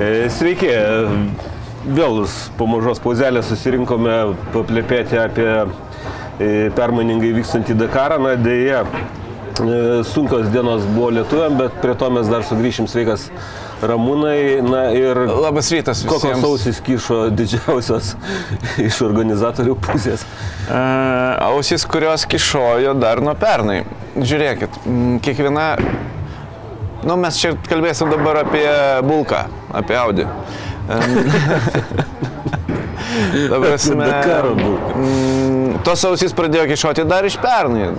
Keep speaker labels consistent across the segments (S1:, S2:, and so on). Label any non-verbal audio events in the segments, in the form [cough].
S1: E, Sveiki, vėl po mažos pauzelės susirinkome paplepėti apie e, permainingai vykstantį Dakarą. Na, dėja, e, sunkios dienos buvo lietuviam, bet prie to mes dar sugrįšim sveikas Ramūnai. Na ir
S2: Labas rytas
S1: kokios
S2: visiems.
S1: ausis kyšo didžiausios [laughs] iš organizatorių pusės.
S2: E, Ausis, kurios kišojo dar nuo pernai. Žiūrėkit, kiekviena... Nu, mes čia kalbėsim dabar apie Bulką, apie Audi. Dabar [laughs] esame... [laughs] Mm, Tos ausys pradėjo kišoti dar iš pernai.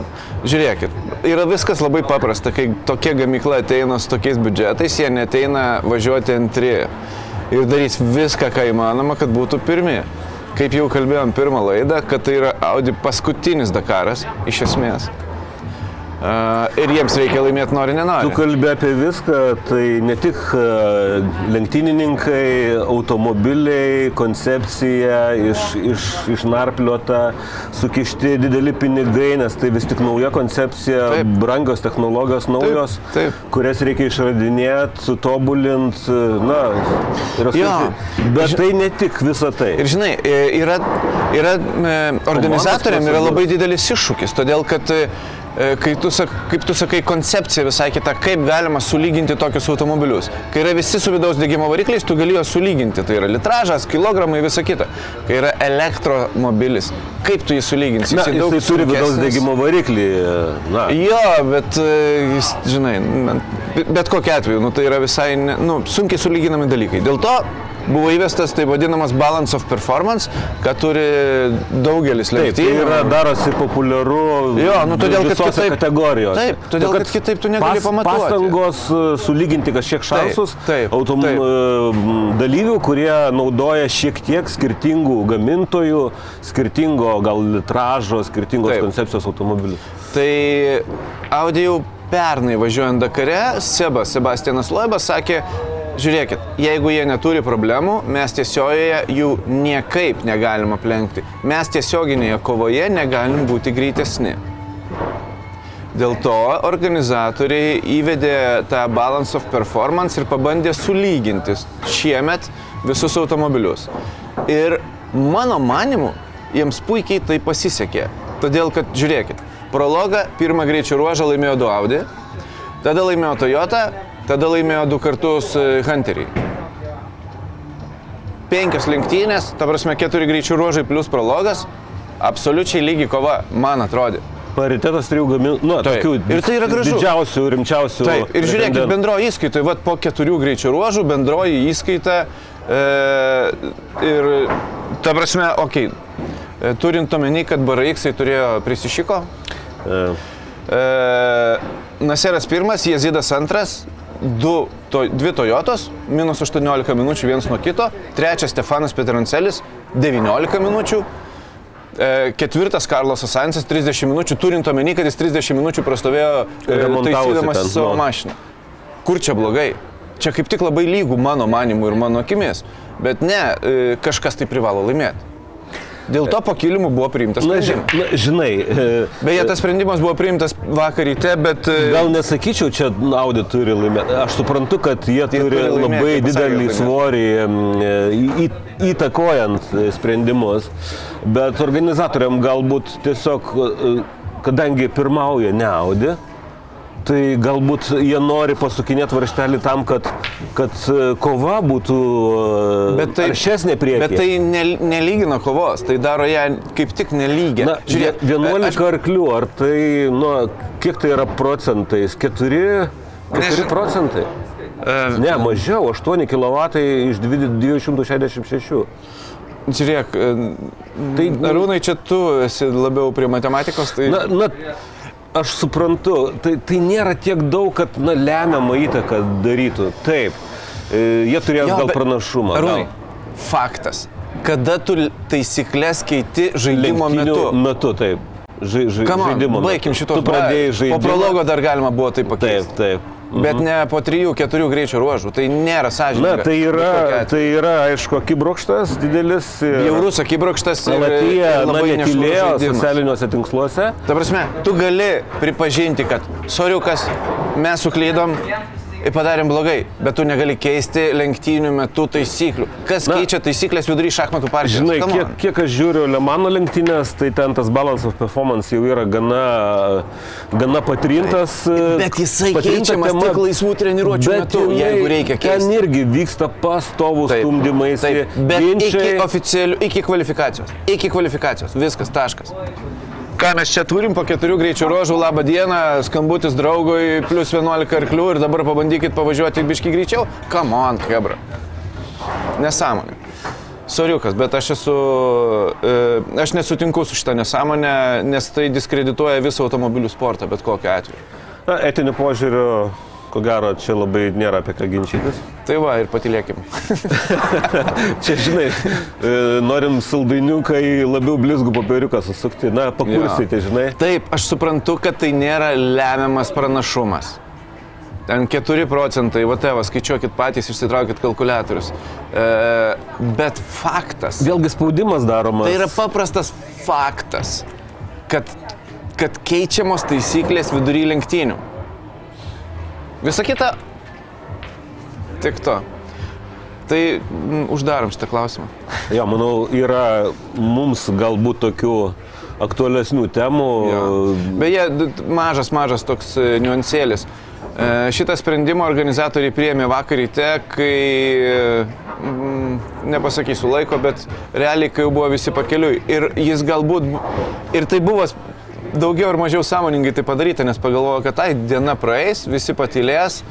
S2: Žiūrėkit, yra viskas labai paprasta, kai tokia gamykla ateina su tokiais biudžetais, jie neteina važiuoti antri ir darys viską, ką įmanoma, kad būtų pirmi. Kaip jau kalbėjom pirmą laidą, kad tai yra Audi paskutinis Dakaras iš esmės. Ir jiems reikia laimėti nori, nenori.
S1: Tu kalbė apie viską, tai ne tik lenktynininkai, automobiliai, koncepcija, iš, iš, išnarpliota, sukišti dideli pinigai, nes tai vis tik nauja koncepcija,
S2: Taip.
S1: brangios technologijos naujos,
S2: taip.
S1: kurias reikia išradinėti, sutobulinti, na, yra sunkiai. Bet tai ne tik visa tai.
S2: Ir žinai, e, yra, yra e, organizatoriam yra labai didelis iššūkis, todėl kad e, kai tu, kaip tu sakai, koncepcija visai kita, kaip galima sulyginti tokius automobilius. Kai yra visi su vidaus degimo varikliais, tu gali juos sulyginti. Tai yra litražas, kilogramai, visa kita. Kai yra elektromobilis, kaip tu jį sulyginsi?
S1: Na,
S2: daug
S1: jisai turi vidaus degimo variklį. Na,
S2: Jo, bet e, jis, žinai, bet kokia atveju, nu, tai yra visai ne, nu, sunkiai sulyginami dalykai. Dėl to buvo įvestas taip vadinamas balance of performance, ką turi daugelis
S1: Taip, tai
S2: lenktynių.
S1: yra darosi populiaru
S2: Jo, nu, todėl, kad kitaip-
S1: kategorijose.
S2: Taip, todėl, kad kitaip tu negali pamatuoti.
S1: Pastangos e, sulyginti kažkiek šansus
S2: taip,
S1: autom,
S2: taip.
S1: e, dalyvių, kurie naudoja šiek tiek skirtingų gamintojų, skirtingo gal litražo, skirtingos
S2: Taip.
S1: koncepcijos automobilių.
S2: Tai Audi jau pernai važiuojant Dakare, Sebas, Sebastianas Loibas sakė, žiūrėkit, jeigu jie neturi problemų, mes tiesiojoje jų niekaip negalim aplenkti. Mes tiesioginėje kovoje negalim būti greitesni. Dėl to organizatoriai įvedė tą balance of performance ir pabandė sulyginti šiemet visus automobilius. Ir mano manimu, jiems puikiai tai pasisekė. Todėl, kad žiūrėkit, prologą pirmą greičio ruožą laimėjo du Audi, tada laimėjo Toyota, tada laimėjo du kartus e, Hunteriai. Penkios lenktynės, ta prasme keturi greičių ruožai plus prologas, absoliučiai lygi kova, man atrodė.
S1: Paritetas trijų gamintojų, nu,
S2: Taip.
S1: tokių
S2: Ir tai yra gražu.
S1: didžiausių, rimčiausių.
S2: Taip, ir žiūrėkit, bendroji įskaita, vat po keturių greičio ruožų bendroji įskaita e, ir, ta prasme, okei, okay, turint omeny, kad BRX turėjo prisišiko,
S1: E,
S2: e, Naseras pirmas, Jezidas antras, du, to, dvi Toyotos, minus 18 minučių vienas nuo kito, trečias Stefanas Petrancelis, 19 minučių. E, ketvirtas Karlosas Sainzas 30 minučių, turint omeny, kad jis 30 minučių prastovėjo e, taisydamas savo
S1: nu.
S2: mašiną. Kur čia blogai? Čia kaip tik labai lygų mano manimu ir mano akimis. Bet ne, e, kažkas tai privalo laimėti. Dėl to po kilimu buvo priimtas
S1: Na, na, žinai, e,
S2: Beje, tas sprendimas buvo priimtas vakar ryte, bet... e,
S1: Gal nesakyčiau, čia Audi turi laimėti. Aš suprantu, kad jie turi,
S2: turi laimėti,
S1: labai didelį
S2: laimėti.
S1: svorį į, įtakojant e, sprendimus, bet organizatoriam galbūt tiesiog, e, kadangi pirmauja ne Audi, tai galbūt jie nori pasukinėti varštelį tam, kad, kad e, kova būtų
S2: Bet tai,
S1: aršesnė prieki.
S2: bet tai ne, nelygina kovos, tai daro ją kaip tik nelygę.
S1: Na, žiūrėk, 11
S2: aš-
S1: arklių, ar tai, nu, kiek tai yra procentais? 4, 4
S2: Nežinau.
S1: procentai? Ne, mažiau, 8 kW iš 266.
S2: Žiūrėk, e, tai Arūnai, čia tu esi labiau prie matematikos, tai...
S1: Na, na, aš suprantu, tai, tai nėra tiek daug, kad na, lemiamą įtaką darytų. Taip, e, jie turės
S2: Jo,
S1: gal pranašumą.
S2: Arūnai, faktas. Kada tu taisyklės keiti žaidimo
S1: Lenktynių
S2: metu?
S1: metu, taip. Žai, žai,
S2: Come on,
S1: žaidimo.
S2: baigim šito.
S1: Tu pradėjai žaidimą.
S2: Po prologo dar galima buvo tai pakeisti.
S1: Taip, taip.
S2: Bet ne po 3-4 greičio ruožų. Tai nėra
S1: Na,
S2: sąžininga.
S1: tai
S2: Bet kokiu
S1: yra, tai yra aišku, akibrokštas didelis.
S2: Bjaurus akibrokštas
S1: Latvija na,
S2: labai žaidimas.
S1: socialiniuose tinkluose.
S2: Ta prasme, tu gali pripažinti, kad soriukas, mes suklydom, padarėm blogai, bet tu negali keisti lenktynių metu taisyklių. Kas
S1: Na,
S2: keičia taisyklės vidury šachmatų partijos?
S1: Žinai,
S2: Come
S1: kiek,
S2: on.
S1: kiek aš žiūriu Lemano lenktynės, tai ten tas balance of performance jau yra gana, gana patrintas.
S2: Bet jisai keičiamas
S1: tema.
S2: tik laisvų treniruočių metu,
S1: jinai-
S2: jeigu reikia
S1: Ten
S2: keisti.
S1: irgi vyksta pastovų
S2: Taip,
S1: stumdymai,
S2: bet iki
S1: ginčiai.
S2: oficialių, iki kvalifikacijos. Iki kvalifikacijos. Viskas, taškas. Ką mes čia turim po keturių greičių ruožų, laba diena, skambutis draugui, plus 11 arklių ir dabar pabandykit pavažiuoti biški greičiau. Come on, hebra. Nesąmonė. Soriukas, bet aš esu, e, aš nesutinku su šitą nesąmonę, nes tai diskredituoja visą automobilių sportą, bet kokiu atveju.
S1: Na, etiniu požiūriu, ko gero, čia labai nėra apie ką ginčytis.
S2: Tai va ir patilėkim. [laughs]
S1: Čia, žinai, e, norim saldainiukai labiau blizgų popieriuką susukti, na, pakursyti, žinai.
S2: Taip, aš suprantu, kad tai nėra lemiamas pranašumas. Ten 4 procentai, va teva, skaičiuokit patys, išsitraukit kalkulatorius. E, bet faktas,
S1: Vėlgi spaudimas daromas.
S2: tai yra paprastas faktas, kad, kad keičiamos taisyklės vidury lenktynių. Visa kita. Tik to. Tai mm, uždarom šitą klausimą.
S1: Jo, manau, yra mums galbūt tokių aktualesnių temų.
S2: Jo. Beje, mažas, mažas toks e, niuansėlis. E, Šitą sprendimą organizatoriai priėmė vakar ryte, kai, mm, nepasakysiu laiko, bet realiai, kai jau buvo visi pakeliui. Ir jis galbūt, ir tai buvo daugiau ar mažiau sąmoningai tai padaryta, nes pagalvojo, kad tai diena praeis, visi patylės,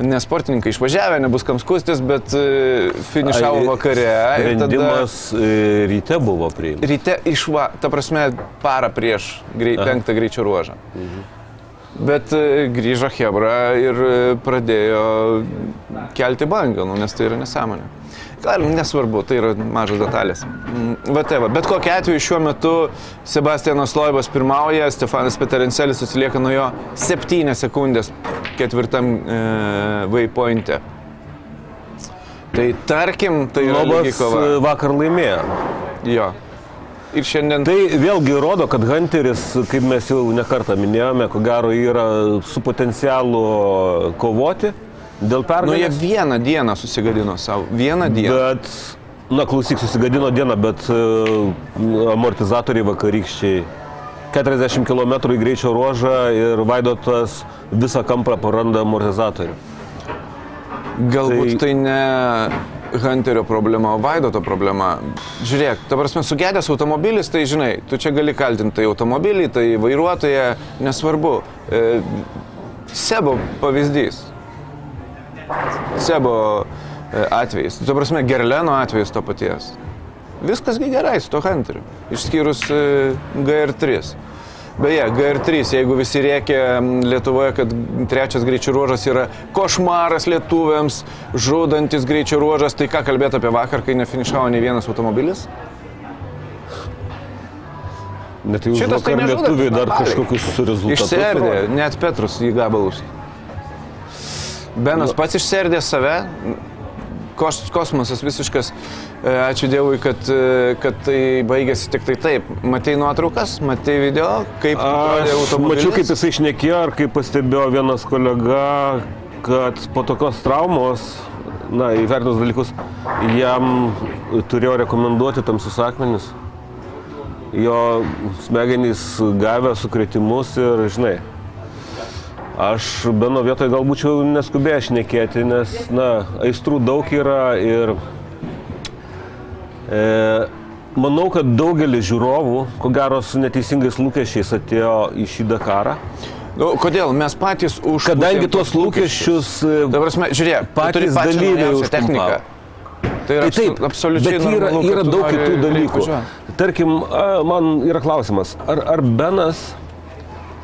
S2: nes sportininkai išvažiavę, nebus kam skustis, bet e, finišavo vakare. ir tada-
S1: Sprendimas e, ryte buvo priimtas.
S2: ryte išva, ta prasme, parą prieš grei, penktą greičio ruožą. Bet e, grįžo Hebra ir pradėjo kelti bangą, nu, nes tai yra nesąmonė. Gal, nesvarbu, tai yra mažas detalės. Mm, Va, tai. Bet kokiu atveju šiuo metu Sebastianas Loibas pirmauja, Stefanas Peterencelis atsilieka nuo jo 7 sekundės ketvirtam e, waypointe. Tai tarkim, tai
S1: Lobas e, vakar laimėjo.
S2: Jo. Ir šiandien
S1: Tai vėlgi rodo, kad Hunteris, kaip mes jau nekartą minėjome, ko gero yra su potencialu kovoti dėl
S2: Nu, jie
S1: pergalės.
S2: vieną dieną susigadino savo. Vieną dieną.
S1: bet, na klausyk, susigadino dieną, bet e, amortizatoriai vakarykščiai. 40 km į greičio ruožą ir Vaidotas visą kampą praranda amortizatorių.
S2: Galbūt
S1: tai-
S2: tai ne Hunterio problema, o Vaidoto problema. Žiūrėk, ta prasme, sugedęs automobilis, tai žinai, tu čia gali kaltinti tai automobilį, tai vairuotoją, nesvarbu. E, Sebo pavyzdys. Sebo atvejis. Tu prasme, Gerleno atvejis to paties. Viskas gerai su to Hunteriu, išskyrus e, GR3. Beje, GR3, jeigu visi rėkia Lietuvoje, kad trečias greičio ruožas yra košmaras lietuviams, žudantis greičio ruožas, tai ką kalbėti apie vakar, kai nefinišavo nei vienas automobilis?
S1: Net jau
S2: Šitas tai
S1: lietuviai dar
S2: normaliai.
S1: kažkokius rezultatus.
S2: Išserdė,
S1: rodė.
S2: net Petrus į gabalus. Benas pats išserdė save, kos, kosmosas visiškas. E, Ačiū Dievui, kad, e, kad tai baigėsi tik tai taip. Matei nuotraukas, matei video, kaip automobilis.
S1: mačiau, kaip jisai šnekėjo, ar kaip pastebėjo vienas kolega, kad po tokios traumos, na, įvertinus dalykus, jam turėjo rekomenduoti tamsius akmenis. Jo smegenys gavę sukretimus ir, žinai, aš Beno vietoje gal būčiau neskubėjęs šnekėti, nes, na, aistrų daug yra ir e, manau, kad daugelis žiūrovų, ko gero su neteisingais lūkesčiais atėjo į šį Dakarą.
S2: Nu, kodėl? Mes patys už.
S1: Kadangi tuos lūkesčius
S2: Dabar, žiūrėk,
S1: patys dalyviai
S2: naujausią techniką. Tai yra
S1: Tai taip,
S2: abso- absoliučiai
S1: bet yra,
S2: normalu,
S1: yra daug kitų dalykų. Tarkim, man yra klausimas, ar, ar Benas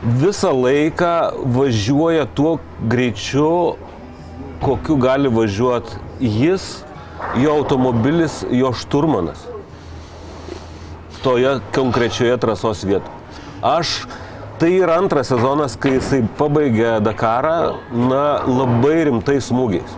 S1: visą laiką važiuoja tuo greičiu, kokiu gali važiuoti jis, jo automobilis, jo šturmanas toje konkrečioje trasos vietoje. Aš tai yra antras sezonas, kai jisai pabaigė Dakarą, na, labai rimtais smūgiais.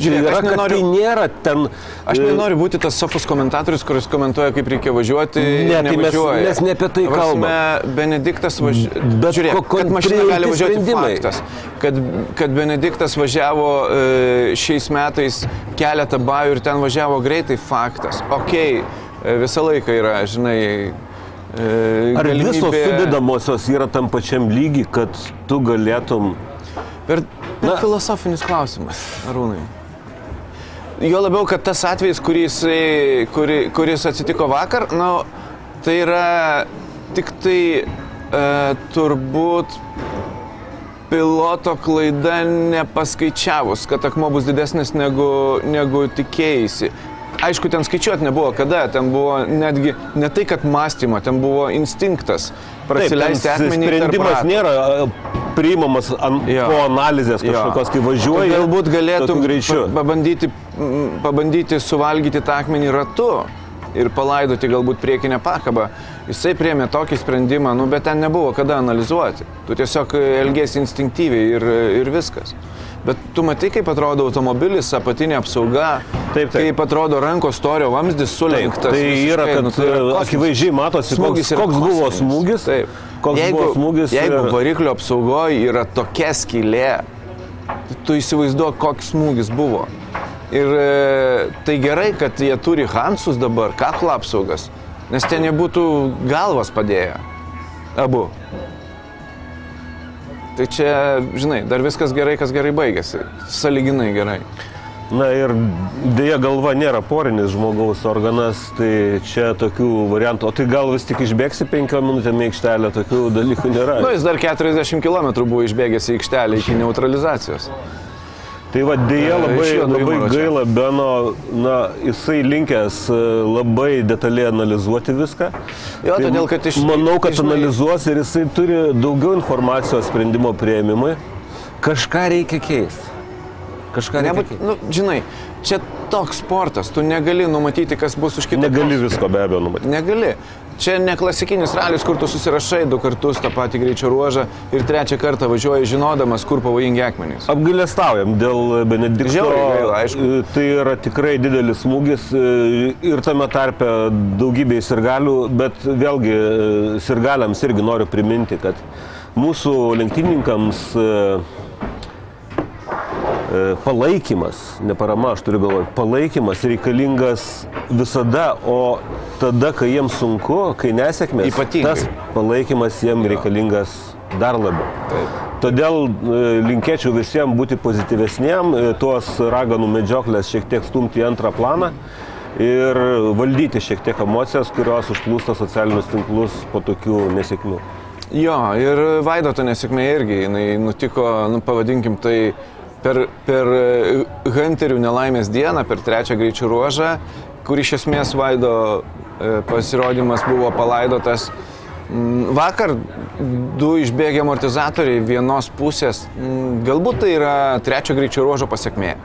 S2: Žiūrėk,
S1: yra,
S2: aš nenoriu-
S1: tai nėra ten...
S2: Aš
S1: e,
S2: nenoriu būti tas sofos komentatorius, kuris komentuoja, kaip reikia važiuoti.
S1: Ne, tai mes- mes ne apie tai
S2: Ta prasme, Benediktas važiavo.
S1: Bet
S2: Žiūrėk,
S1: ko-
S2: kad mašina gali važiuoti
S1: sprendimai.
S2: faktas. Kad, kad Benediktas važiavo e, šiais metais keletą bajų ir ten važiavo greitai faktas. Ok, e, visą laiką yra, žinai. e,
S1: Ar
S2: galimybė-
S1: visos sudėdamosios yra tam pačiam lygi, kad tu galėtum...
S2: Per, per filosofinis klausimas, Arūnai. Jo labiau, kad tas atvejis, kuris, kuri, kuris atsitiko vakar, nu, tai yra tik tai e, turbūt piloto klaida nepaskaičiavus, kad akmuo bus didesnis negu, negu tikėjai. Aišku, ten skaičiuoti nebuvo kada, ten buvo netgi ne tai, kad mąstymo, ten buvo instinktas prasileisti akmenį.
S1: Sprendimas nėra a, priimamas an,
S2: Jo.
S1: po analizės
S2: Jo.
S1: kažkokios, kai važiuoji.
S2: Galbūt galėtum pabandyti, pabandyti suvalgyti tą akmenį ratu ir palaidoti galbūt priekinę pakabą. Jisai priemė tokį sprendimą, nu, bet ten nebuvo kada analizuoti. Tu tiesiog e, elgėsi instinktyviai ir, ir viskas. Bet tu matai, kaip atrodo automobilis, apatinė apsauga,
S1: Taip, taip.
S2: kaip atrodo rankos storio vamzdis
S1: Taip,
S2: sulenktas.
S1: tai yra, kad
S2: nu, tai yra
S1: e, akivaizdžiai matosi,
S2: Smūgis
S1: koks, koks buvo
S2: kosminis.
S1: smūgis.
S2: Taip.
S1: Koks
S2: jeigu,
S1: buvo smūgis.
S2: Jeigu
S1: ir-
S2: variklio apsaugoje yra tokia skylė, tu įsivaizduok, koks smūgis buvo. Ir e, tai gerai, kad jie turi Hansus dabar, kaklo apsaugas, nes ten jie būtų galvas padėję. Abu. Tai čia, žinai, dar viskas gerai, kas gerai baigėsi. Saliginai gerai.
S1: Na ir dėja galva nėra porinis žmogaus organas, tai čia tokių variantų. O tai gal vis tik išbėgsi penkiom minutėm į aikštelę, tokių dalykų nėra.
S2: Nu, jis dar 40 km buvo išbėgęs į aikštelę iki neutralizacijos.
S1: Tai va dėja
S2: E,
S1: labai,
S2: jo
S1: labai gaila, Beno, na, jisai linkęs e, labai detaliai analizuoti viską.
S2: Jo,
S1: Tai
S2: todėl, kad iš-
S1: Manau, kad
S2: žinai-
S1: analizuos ir jisai turi daugiau informacijos sprendimo prieimimui. Kažką reikia keisti. Kažką reikia
S2: Nebūt,
S1: keisti.
S2: nu, žinai, čia toks sportas, tu negali numatyti, kas bus už kitą.
S1: Negali visko be abejo numatyti.
S2: Negali. Čia ne klasikinis ralis, kur tu susirašai du kartus tą patį greičio ruožą ir trečią kartą važiuoji žinodamas, kur pavojingi akmenys.
S1: Apgailestaujam dėl Benedikto.
S2: Žiauriai gaila, aišku.
S1: E, Tai yra tikrai didelis smūgis e, ir tame tarpe daugybė sirgalių, bet vėlgi e, sirgaliams irgi noriu priminti, kad mūsų lenktynininkams e, palaikymas, ne parama, aš turiu galvoje, palaikymas reikalingas visada, o tada, kai jiems sunku, kai nesėkmės,
S2: Ypatingai.
S1: tas palaikymas jiems reikalingas dar labiau.
S2: Taip.
S1: Todėl e, linkėčiau visiems būti pozityvesniem, e, tuos raganų medžioklės šiek tiek stumti į antrą planą ir valdyti šiek tiek emocijas, kurios užplūsta socialinius tinklus po tokių nesėkmių.
S2: Jo, ir Vaidoto nesėkmė irgi, jinai nutiko, nu, pavadinkim tai, per, per e, Hunterių nelaimės dieną, per trečią greičių ruožą, kur iš esmės Vaido e, pasirodymas buvo palaidotas. Mm, Vakar du išbėgę amortizatoriai vienos pusės, mm, galbūt tai yra trečio greičio ruožo pasiekmė.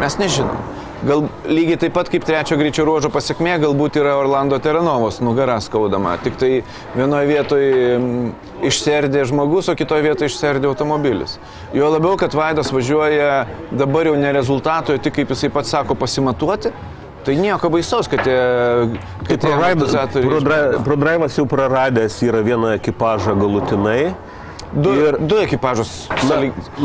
S2: Mes nežinom. Gal lygiai taip pat kaip trečio greičio ruožo pasiekmė, galbūt yra Orlando Teranovos nugara skaudama. Tik tai vienoje vietoje mm, išserdė žmogus, o kitoje vietoje išserdė automobilis. Jo labiau, kad Vaidas važiuoja dabar jau ne rezultatoje, tik kaip jisai pats sako, pasimatuoti. Tai nieko baisaus, kad tie,
S1: Tai
S2: kad tie amortizatoriai išbėgo.
S1: Prodraivas jau praradęs yra vieną ekipažą galutinai.
S2: Du,
S1: ir-
S2: du ekipažus.
S1: Na,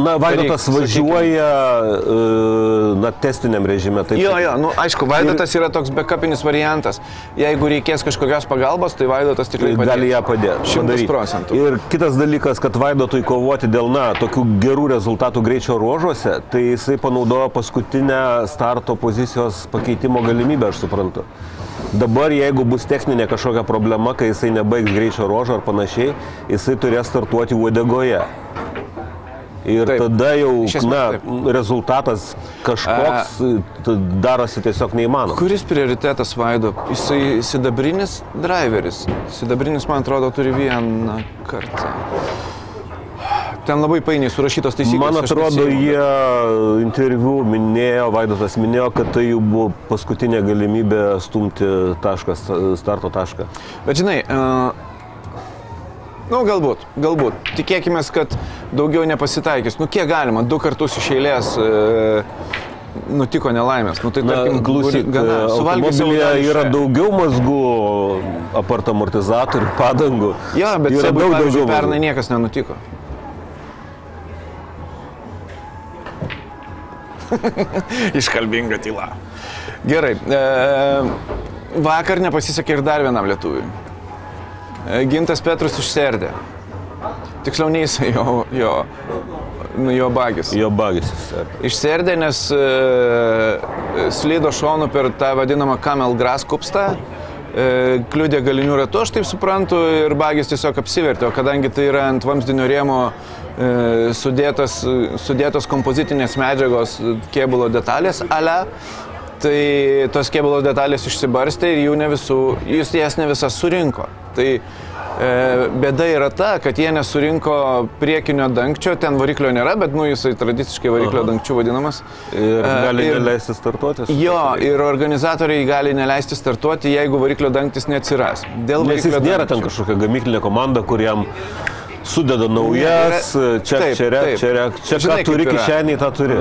S1: na Vaidotas
S2: sakykim.
S1: važiuoja e, na, testiniam režime. Taip,
S2: Jo, jo, nu aišku, Vaidotas yra toks backupinis variantas. Jeigu reikės kažkokios pagalbos, tai Vaidotas tikrai padės.
S1: gali ją padėti.
S2: Šimtas
S1: padaryt.
S2: procentų.
S1: Ir kitas dalykas, kad Vaidotui kovoti dėl, na, tokių gerų rezultatų greičio ruožuose, tai jisai panaudojo paskutinę starto pozicijos pakeitimo galimybę, aš suprantu. Dabar, jeigu bus techninė kažkokia problema, kai jisai nebaigs greičio ruožo ar panašiai, jisai turės startuoti uodegoje. Ir
S2: Taip.
S1: tada jau,
S2: esmės
S1: na,
S2: taip.
S1: rezultatas kažkoks t- darosi tiesiog neįmanomas.
S2: Kuris prioritetas Vaido? Jisai sidabrinis driveris. Sidabrinis, man atrodo, turi vieną kartą. Ten labai painiai surašytos taisyklės.
S1: Man atrodo, jie interviu minėjo, Vaidotas minėjo, kad tai jau buvo paskutinė galimybė stumti taškas, starto tašką.
S2: Bet, žinai, uh, nu galbūt, galbūt. Tikėkime, kad daugiau nepasitaikys. Nu kiek galima, du kartus iš eilės uh, nutiko nelaimės. Nu, tai, tarkim,
S1: klausyk,
S2: savo
S1: automobilyje yra daugiau mazgų, apart amortizatorių, padangų.
S2: Jo, bet
S1: yra daug daugiau.
S2: pernai niekas nenutiko. [laughs] Iškalbinga tyla. Gerai. E, vakar nepasisekė ir dar vienam lietuviui. E, Gintas Petrus išserdė. Tiksliau, ne jis, [laughs] jo, jo, nu, jo bagis.
S1: Jo bagis.
S2: Išserdė, nes e, slydo šonu per tą vadinamą Camel Grass kupstą, e, kliūdė galinių ratų, aš taip suprantu, ir bagis tiesiog apsivertė, o kadangi tai yra ant vamzdinio rėmo e, sudėtas, sudėtos kompozitinės medžiagos kėbulo detalės, ale, tai tos kėbulo detalės išsibarstė ir jų ne visų, jūs jas ne visas surinko. Tai e, bėda yra ta, kad jie nesurinko priekinio dangčio, ten variklio nėra, bet nu jisai tradiciškai variklio
S1: Aha.
S2: dangčiu vadinamas.
S1: Ir
S2: E,
S1: gali
S2: ir-
S1: neleisti startuoti.
S2: Jo, ir organizatoriai gali neleisti startuoti, jeigu variklio dangtis neatsiras. Dėl
S1: Nes jis
S2: variklio
S1: nėra ten
S2: dangčio.
S1: kažkokia gamyklinė komanda, kuriam sudeda naujas,
S2: Yra-
S1: čia,
S2: taip,
S1: čia,
S2: taip.
S1: čia, čia,
S2: Žinai,
S1: ką turi kišenį, tą turi.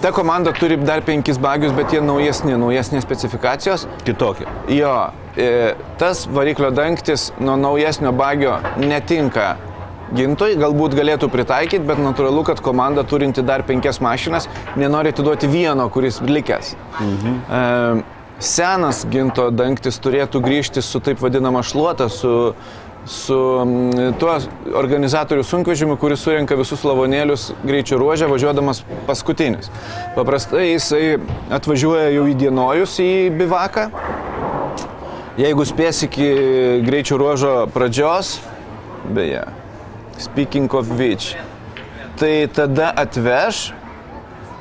S2: Ta komanda turi dar penkis bagius, bet jie naujesni, naujesnės specifikacijos.
S1: Kitokie.
S2: Jo, e, tas variklio dangtis nuo naujesnio bagio netinka gintui, galbūt galėtų pritaikyti, bet natūralu, kad komanda turinti dar penkias mašinas nenori atiduoti vieno, kuris likęs. Mhm. E, senas ginto dangtis turėtų grįžti su taip vadinama šluota, su, su mm, tuo organizatorių sunkvežimiu, kuris surenka visus lavonėlius greičio ruožę, važiuodamas paskutinis. Paprastai jisai atvažiuoja jau įdienojus į bivaką, Jeigu spės iki greičio ruožo pradžios, beje, speaking of which, tai tada atveš,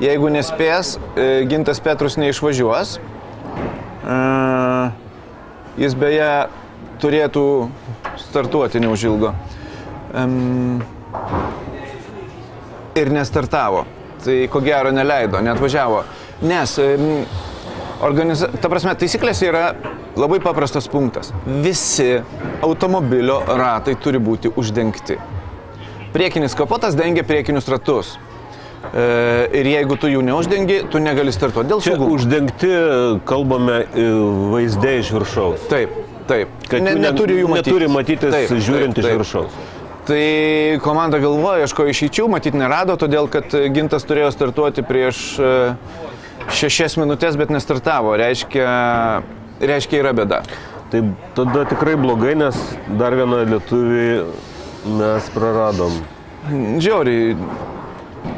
S2: jeigu nespės, e, Gintas Petrus neišvažiuos. E, Jis beje turėtų startuoti neužilgo. Em, Ir nestartavo. Tai ko gero neleido, neatvažiavo. Nes em, Organiza... Ta prasme, taisyklės yra labai paprastas punktas. Visi automobilio ratai turi būti uždengti. Priekinis kapotas dengia priekinius ratus. E, ir jeigu tu jų neuždengi, tu negali startuoti. Dėl saugumo.
S1: uždengti, kalbame, e, vaizdai iš viršaus.
S2: Taip, taip.
S1: Kad
S2: Ne- neturi jų matyti.
S1: neturi matytis
S2: Taip,
S1: žiūrint iš viršaus.
S2: Tai komanda galvoja, ieško išeičių, matyt nerado, todėl kad Gintas turėjo startuoti prieš e, šešias minutės, bet nestartavo. Reiškia, reiškia yra bėda.
S1: Tai tada tikrai blogai, nes dar vieną lietuvį mes praradom.
S2: Žiauriai,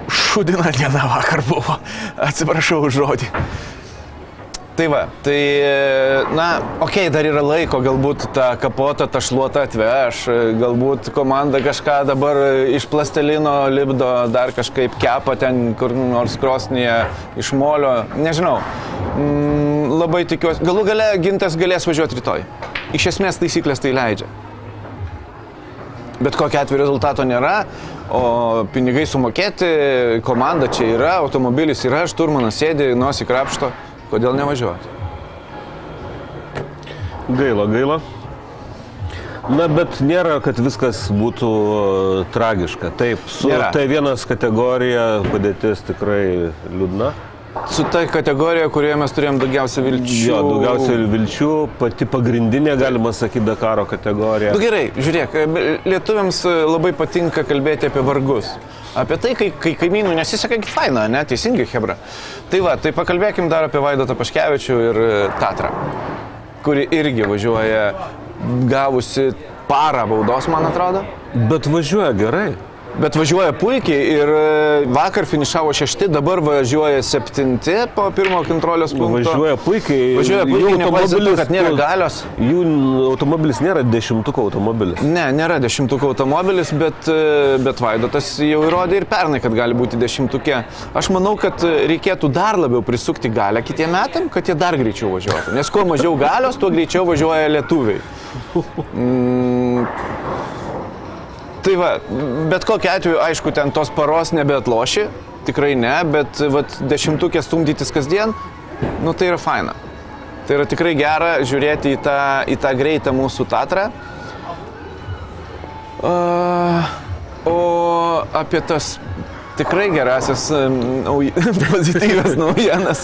S2: šudina diena vakar buvo. Atsiprašau už žodį. Tai va, tai, na, okei, okay, dar yra laiko, galbūt tą kapotą, tą šluotą atveš, galbūt komanda kažką dabar iš plastelino lipdo, dar kažkaip kepa ten kur nors krosnyje iš molio, nežinau. Mm, labai tikiuosi, galų gale gintas galės važiuoti rytoj. Iš esmės taisyklės tai leidžia. Bet kokia atveju rezultato nėra, o pinigai sumokėti, komanda čia yra, automobilis yra, šturmanas sėdi, nosį krapšto, kodėl nevažiuoti?
S1: Gaila, gaila. Na, bet nėra, kad viskas būtų e, tragiška. Taip, su
S2: Nėra.
S1: T1 kategorija padėtis tikrai liūdna.
S2: Su ta kategorija, kurioje mes turėjom daugiausia vilčių.
S1: Jo, daugiausiai vilčių, pati pagrindinė, galima sakyti, Dakaro kategorija.
S2: Na Nu gerai, žiūrėk, lietuviams labai patinka kalbėti apie vargus. Apie tai, kai, kai kaimynų nesiseka, faina, ne, teisingai, Hebra. Tai va, tai pakalbėkim dar apie Vaidotą Paškevičių ir e, Tatrą, kuri irgi važiuoja gavusi parą baudos, man atrodo.
S1: Bet važiuoja gerai.
S2: Bet važiuoja puikiai ir e, vakar finišavo šešti, dabar važiuoja septinti po pirmo kontrolės punkto.
S1: Važiuoja puikiai.
S2: Važiuoja puikiai, nepaisant to,
S1: automobilis-
S2: kad nėra galios.
S1: Jų automobilis nėra dešimtuko automobilis.
S2: Ne, nėra dešimtuko automobilis, bet, e, bet Vaidotas jau įrodė ir pernai, kad gali būti dešimtukė. Aš manau, kad e, reikėtų dar labiau prisukti galę kitiem metam, kad jie dar greičiau važiuotų. Nes kuo mažiau galios, tuo greičiau važiuoja lietuviai. [laughs] Mm, tai va, bet kokiu atveju, aišku, ten tos paros nebeatloši, tikrai ne, bet vat, dešimtukė stumdytis kasdien, nu tai yra faina. Tai yra tikrai gera žiūrėti į tą, į tą greitą mūsų tatrą. Uh, o apie tas tikrai gerasis em, nauj... [laughs] pozityvias naujienas.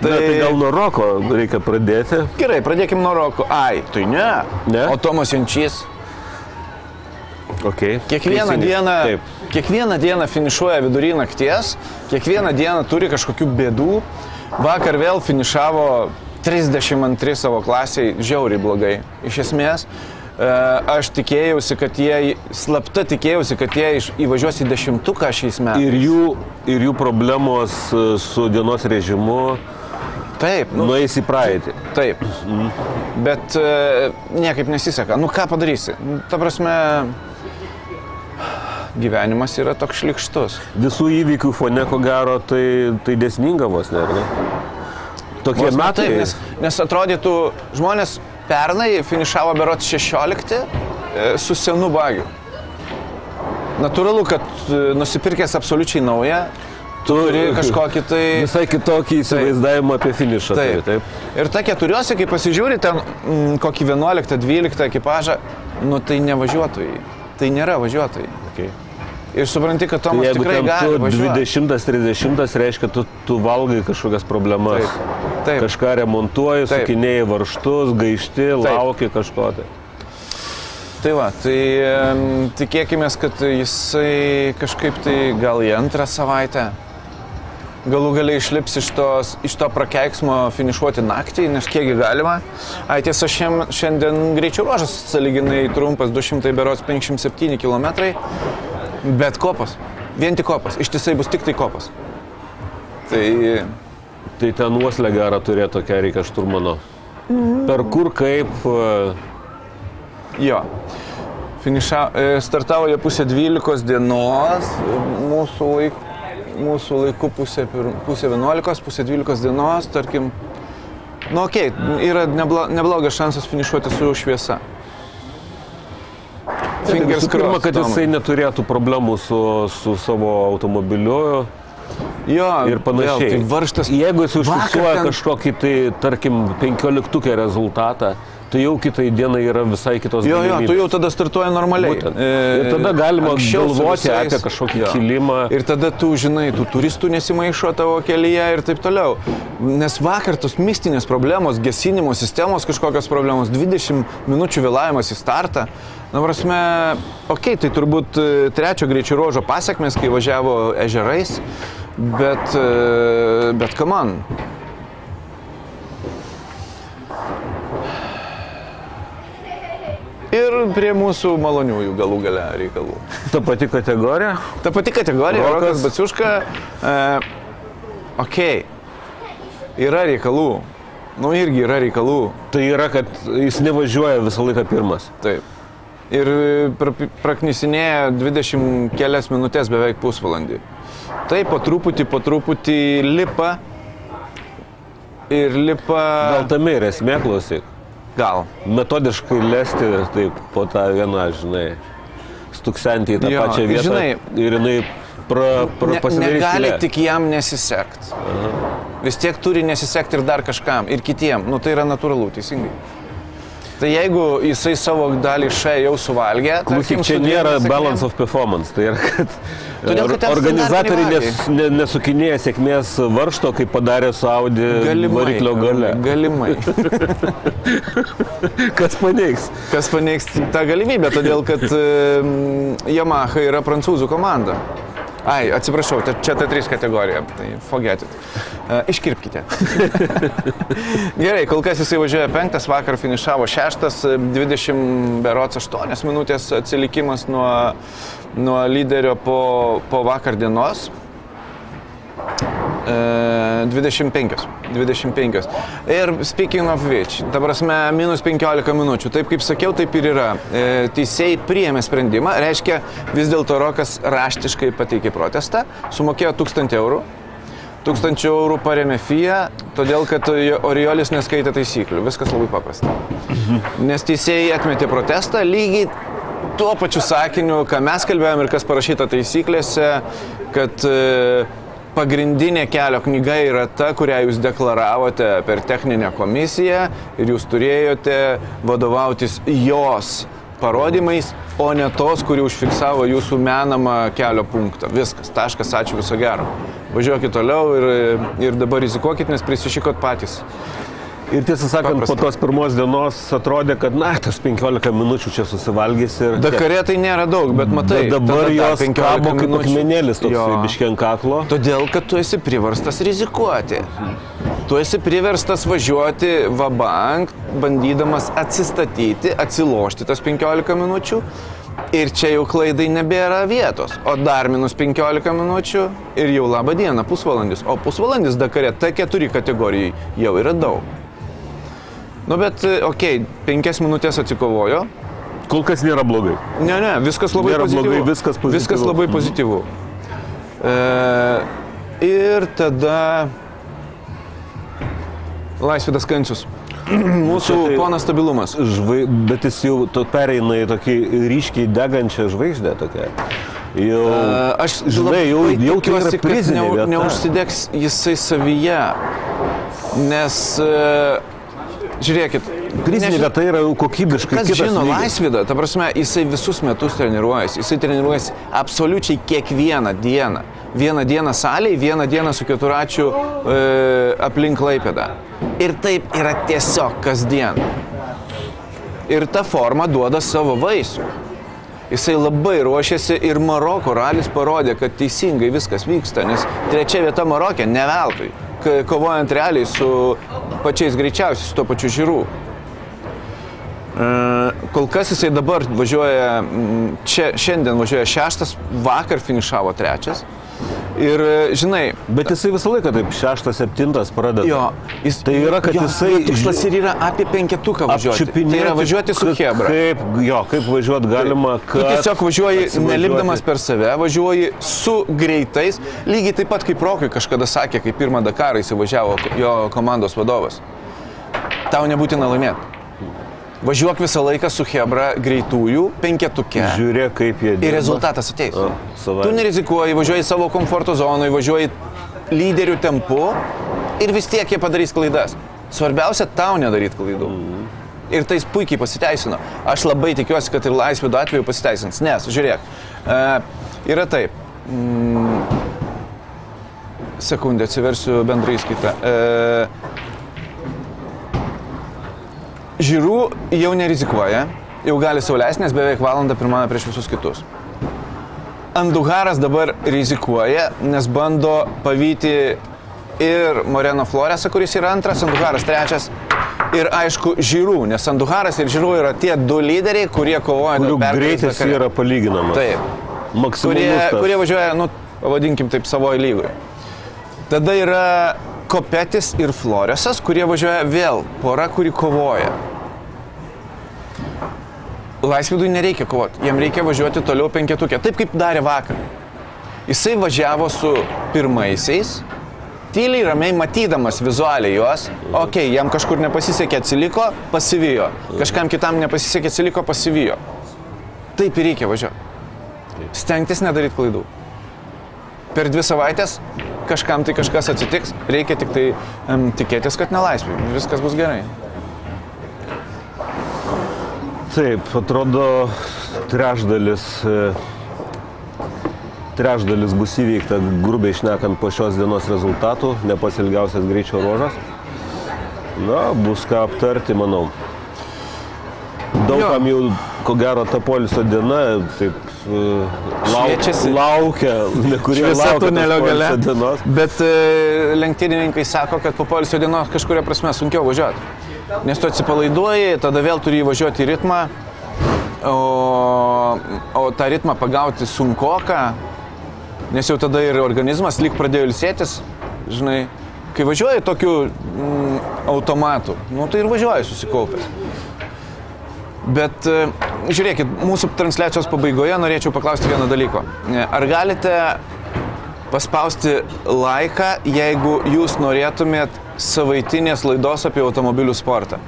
S1: Tai, tai gal nuo roko reikia pradėti.
S2: Gerai, pradėkime nuo Roko. Ai, tai ne.
S1: Ne?
S2: O Tomas Jančys.
S1: Okay.
S2: Kiekvieną
S1: Teisingai.
S2: dieną,
S1: Taip.
S2: kiekvieną dieną finišuoja vidury nakties, kiekvieną dieną turi kažkokių bėdų. Vakar vėl finišavo 32 savo klasiai, žiauriai blogai. Iš esmės, e, aš tikėjausi, kad jie, slapta tikėjausi, kad jie iš- įvažiuos į dešimtuką šiais metais.
S1: Ir jų, ir jų problemos e, su dienos režimu
S2: Taip, nu,
S1: nueis į praeitį.
S2: taip. Bet e, niekaip nesiseka. Nu ką padarysi? Nu, Ta prasme, gyvenimas yra toks šlikštus.
S1: Visų įvykių fone, ko gero, tai, tai desninga vos ne. Tokie
S2: Vos
S1: metai.
S2: Taip, nes, nes atrodytų, žmonės pernai finišavo berot 16 e, su senu bagiu. Natūralu, kad e, nusipirkęs absoliučiai naują, tu turi kažkokį tai...
S1: Visai kitokį įsivaizdavimą apie finišą.
S2: Taip.
S1: turi, taip.
S2: Ir ta keturiuose, kai pasižiūri ten mm, kokį 11-12 ekipažą, nu tai ne važiuotojai. Tai nėra važiuotojai.
S1: Okay.
S2: Ir supranti, kad
S1: Tai
S2: Tomas
S1: jeigu
S2: tikrai gali
S1: tu
S2: važiuoti.
S1: 20-30, reiškia, tu, tu valgai kažkokias problemas.
S2: Taip. Taip.
S1: Kažką remontuoji,
S2: Taip.
S1: sukinėjai varštus, gaišti, lauki kažko. Tai.
S2: Tai va, tai tikėkime, kad jisai kažkaip tai gal į antrą savaitę galų galiai išlips iš, tos, iš to prakeiksmo finišuoti naktį, nes kiekgi galima. Ai tiesa, šiem, šiandien greičio ruožas saliginai trumpas, 200 berots 57 km, bet kopas, vien tik kopas, ištisai bus tik tai kopas. Tai
S1: tai ten uoslę gerą turėti tokia reikia šturmano. Per kur kaip. e,
S2: Jo. Finiša, e, startavo jie pusė 12 dienos, e, mūsų, laik, mūsų laiku pusė, pir- pusė 11, pusė 12 dienos, tarkim. Nu, okay, yra neblo, neblogas šansas finišuoti su šviesa. Fingers
S1: Visų pirma,
S2: crossed,
S1: kad jisai neturėtų problemų su, su savo automobiliu
S2: Jo,
S1: ir panašiai.
S2: Vėl, tai varštas.
S1: Jeigu jis užfiksuoja
S2: ten-
S1: kažkokį, tai tarkim, 15 rezultatą, tai jau kitai dienai yra visai kitos
S2: Jo, jo, tu
S1: galimybės.
S2: jau tada startuoji normaliai.
S1: Būtent.
S2: E,
S1: Ir tada galima galvoti
S2: visais-
S1: apie kažkokį
S2: Jo.
S1: kilimą.
S2: Ir tada tu žinai, tų turistų nesimaišo tavo kelyje ir taip toliau. Nes vakar tos mistinės problemos, gesinimo sistemos kažkokios problemos, 20 minučių vėlavimas į startą. Na, prasme, okei, okay, tai turbūt e, trečio greičio ruožo pasiekmes, kai važiavo ežerais, bet, e, bet kam man. Ir prie mūsų maloniųjų galų gale reikalų.
S1: Ta pati kategorija.
S2: Ta pati kategorija,
S1: Rokas.
S2: Rokas Baciuška, e, okei, yra reikalų. Nu irgi yra reikalų.
S1: Tai yra, kad jis nevažiuoja visą laiką pirmas.
S2: Taip. Ir pra, praknisinėja 20 kelias minutės beveik pusvalandį. Taip, po truputį, po truputį lipa. Ir lipa.
S1: Gal tame ir esmė klausyk.
S2: Gal.
S1: Metodiškai lesti taip po tą vieną, žinai, stuksenti į tą
S2: Jo,
S1: pačią vietą.
S2: žinai-
S1: ir jinai pra, pra,
S2: Ne, negali tik jam nesisekti. Vis tiek turi nesisekti ir dar kažkam, ir kitiem. Nu tai yra natūralu, teisingai. Tai jeigu jisai savo dalį šai jau suvalgė, tai
S1: Klausyk, čia nėra balance of performance. Tai yra, kad, [laughs]
S2: Todėl, kad
S1: organizatoriai nes, ne, nesukinėja sėkmės varšto, kaip padarė su Audi variklio gale.
S2: Galimai. [laughs]
S1: Kas paneigs?
S2: Kas paneigs tą galimybę, todėl kad Yamaha yra prancūzų komanda. Ai, atsiprašau, te- čia T3 kategorija, tai forget it. Uh, iškirpkite. [laughs] Gerai, kol kas jisai važiuoja penktas, vakar finišavo šeštas, e, 20 berots 8 minutės atsilikimas nuo, nuo lyderio po, po vakar dienos. E, 25. 25. Ir speaking of which, ta prasme, minus 15 minučių. Taip kaip sakiau, taip ir yra. Teisėjai priėmė sprendimą, reiškia, vis dėlto Rokas raštiškai pateikė protestą, sumokėjo 1000 eurų. 1000 eurų paremė FIA, todėl kad Oriolis neskaitė taisyklių. Viskas labai paprasta. Nes teisėjai atmetė protestą lygiai tuo pačiu sakiniu, ką mes kalbėjom ir kas parašyta taisyklėse, kad pagrindinė kelio knyga yra ta, kurią jūs deklaravote per techninę komisiją ir jūs turėjote vadovautis jos parodymais, o ne tos, kurie užfiksavo jūsų menamą kelio punktą. Viskas, taškas, ačiū viso gero. Važiuokit toliau ir, ir dabar rizikuokit, nes prisišykot patys.
S1: Ir tiesą sakant, Paprasta. po tos pirmos dienos atrodė, kad, na, tas 15 minučių čia susivalgys ir...
S2: Dakare tai nėra daug, bet matai,
S1: bet dabar jos kabo kaip akmenėlis toks biškiant kaklo.
S2: Todėl, kad tu esi priverstas rizikuoti. Tu esi priverstas važiuoti vabank, bandydamas atsistatyti, atsilošti tas 15 minučių. Ir čia jau klaidai nebėra vietos. O dar minus 15 minučių ir jau laba diena, pusvalandis. O pusvalandis Dakare T4 kategorijai jau yra daug. Nu bet, e, okei, okay, penkias minutės atsikovojo.
S1: Kol kas nėra blogai.
S2: Ne, ne, viskas labai
S1: nėra
S2: pozityvu.
S1: blogai, viskas pozityvu.
S2: Viskas labai pozityvu. E, ir tada Laisvidas Kancius. [clears throat] Mūsų tai, ponas stabilumas.
S1: Žvai, bet jis jau pereina į tokį ryškiai degančią žvaigždę tokią. Jau, uh,
S2: aš žinai, jau,
S1: jau tikiuosi, kad ne,
S2: neužsidegs jisai savyje, nes uh, Žiūrėkit.
S1: Prizinė vieta yra kokybiškai.
S2: Kas žino lygis. Laisvydą, ta prasme, jisai visus metus treniruojasi. Jisai treniruojasi absoliučiai kiekvieną dieną. Vieną dieną salėje, vieną dieną su keturačiu e, aplink Laipėdą. Ir taip yra tiesiog kasdien. Ir ta forma duoda savo vaisių. Jisai labai ruošiasi ir Maroko ralis parodė, kad teisingai viskas vyksta, nes trečia vieta Marokė ne veltui kovojant realiai su pačiais greičiausiais, su to pačiu žiūrų. E, kol kas jisai dabar važiuoja, čia šiandien važiuoja šeštas, vakar finišavo trečias. Ir žinai.
S1: Bet jisai visą laiką taip šeštas, septintas pradeda.
S2: Jo,
S1: jis, tai yra, kad jo, jisai...
S2: Tikslas ir yra apie penketuką važiuoti. Tai yra važiuoti su Hebra.
S1: Kaip, jo, kaip važiuoti galima, kad...
S2: Tu tiesiog važiuoji nelipdamas per save, važiuoji su greitais, lygiai taip pat kaip Rokui kažkada sakė, kai pirmą Dakarą įsivažiavo jo komandos vadovas. Tau nebūtina laimėti. Važiuok visą laiką su Hebra greitųjų, penketukė.
S1: Žiūrėk, kaip jie dirba.
S2: Ir rezultatas ateis. O, tu nerizikuoji, važiuoji savo komforto zonoje, važiuoji lyderių tempu ir vis tiek jie padarys klaidas. Svarbiausia, tau nedaryti klaidų. Mm. Ir tai puikiai pasiteisino. Aš labai tikiuosi, kad ir laisvido atveju pasiteisins. Nes, žiūrėk, e, yra taip. Mm, sekundę atsiversiu bendrai skaitą. E, Žirų jau nerizikuoja, jau gali sauliaisti, nes beveik valandą pirmąją prieš visus kitus. Anduharas dabar rizikuoja, nes bando pavyti ir Moreno Floresą, kuris yra antras, Anduharas trečias. Ir aišku, Žirų, nes Anduharas ir Žirų yra tie du lyderiai, kurie kovoja
S1: pergalės. Greitis yra palyginamas.
S2: Taip. Kurie, kurie važiuoja, nu, pavadinkim taip, savoje lygoje. Tada yra Kopetis ir Floresas, kurie važiuoja vėl, pora, kuri kovoja. Laisvidui nereikia kovoti, jam reikia važiuoti toliau penketukė, taip kaip darė vakar. Jisai važiavo su pirmaisiais, tyliai ramiai matydamas vizualiai juos, okei, okay, jam kažkur nepasisekė atsiliko, pasivijo, kažkam kitam nepasisekė atsiliko, pasivijo. Taip ir reikia važiuoti. Stengtis nedaryti klaidų. Per dvi savaitės kažkam tai kažkas atsitiks, reikia tik tai um, tikėtis, kad nelaisvė, viskas bus gerai.
S1: Taip, atrodo, trešdalis, e, trešdalis bus įveikta, grubiai išnekant, po šios dienos rezultatų, ne pats ilgiausias greičio ruožas. Na, bus ką aptarti, manau. Daugam jau, ko gero, ta poliso diena, taip, e, lauk, laukia, kurie laukia tunelio gale. Dienos.
S2: Bet e, lenktynininkai sako, kad po poliso dienos kažkuria prasme sunkiau važiuoti. Nes tu atsipalaiduoji, tada vėl turi įvažiuoti į ritmą, o, o tą ritmą pagauti sunkoka, nes jau tada ir organizmas lyg pradėjo ilsėtis, žinai, kai važiuoji tokiu mm, automatu, nu tai ir važiuoji susikaupęs. Bet e, žiūrėkit, mūsų transliacijos pabaigoje norėčiau paklausti vieną dalyką. Ar galite paspausti laiką, jeigu jūs norėtumėt savaitinės laidos apie automobilių sportą.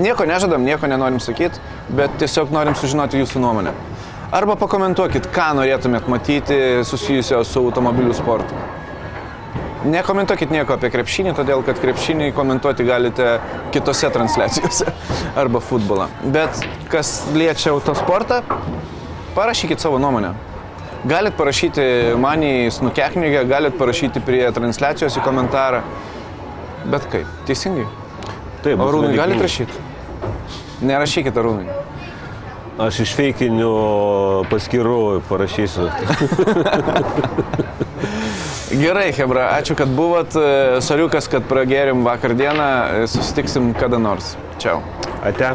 S2: Nieko nežadam, nieko nenorim sakyti, bet tiesiog norim sužinoti jūsų nuomonę. Arba pakomentuokit, ką norėtumėt matyti susijusio su automobilių sportu. Nekomentuokit nieko apie krepšinį, todėl kad krepšinį komentuoti galite kitose transliacijose [laughs] arba futbolą. Bet kas liečia autosportą, parašykit savo nuomonę. Galit parašyti man į snukeknygę, galit parašyti prie transliacijos į komentarą. Bet kaip? Teisingai.
S1: Taip,
S2: Arūnai,
S1: nedėkinga.
S2: galit rašyti? Nerašykit, Arūnai.
S1: Aš iš feikinių paskirų parašysiu. [laughs]
S2: Gerai, Hebra, ačiū, kad buvot. Soriukas, kad pragėrim vakar dieną. Susitiksim kada nors. Čiau.
S1: Ate.